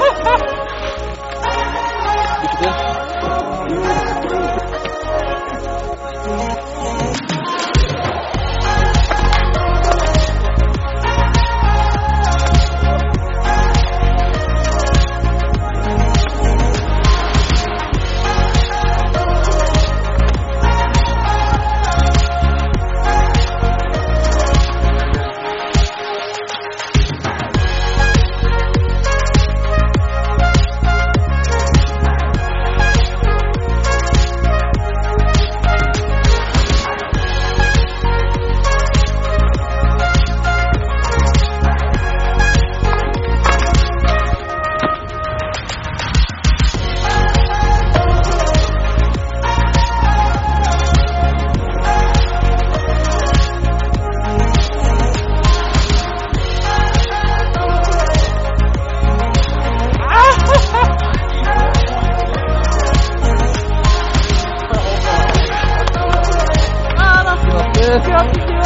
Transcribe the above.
이렇게 돼? Yeah.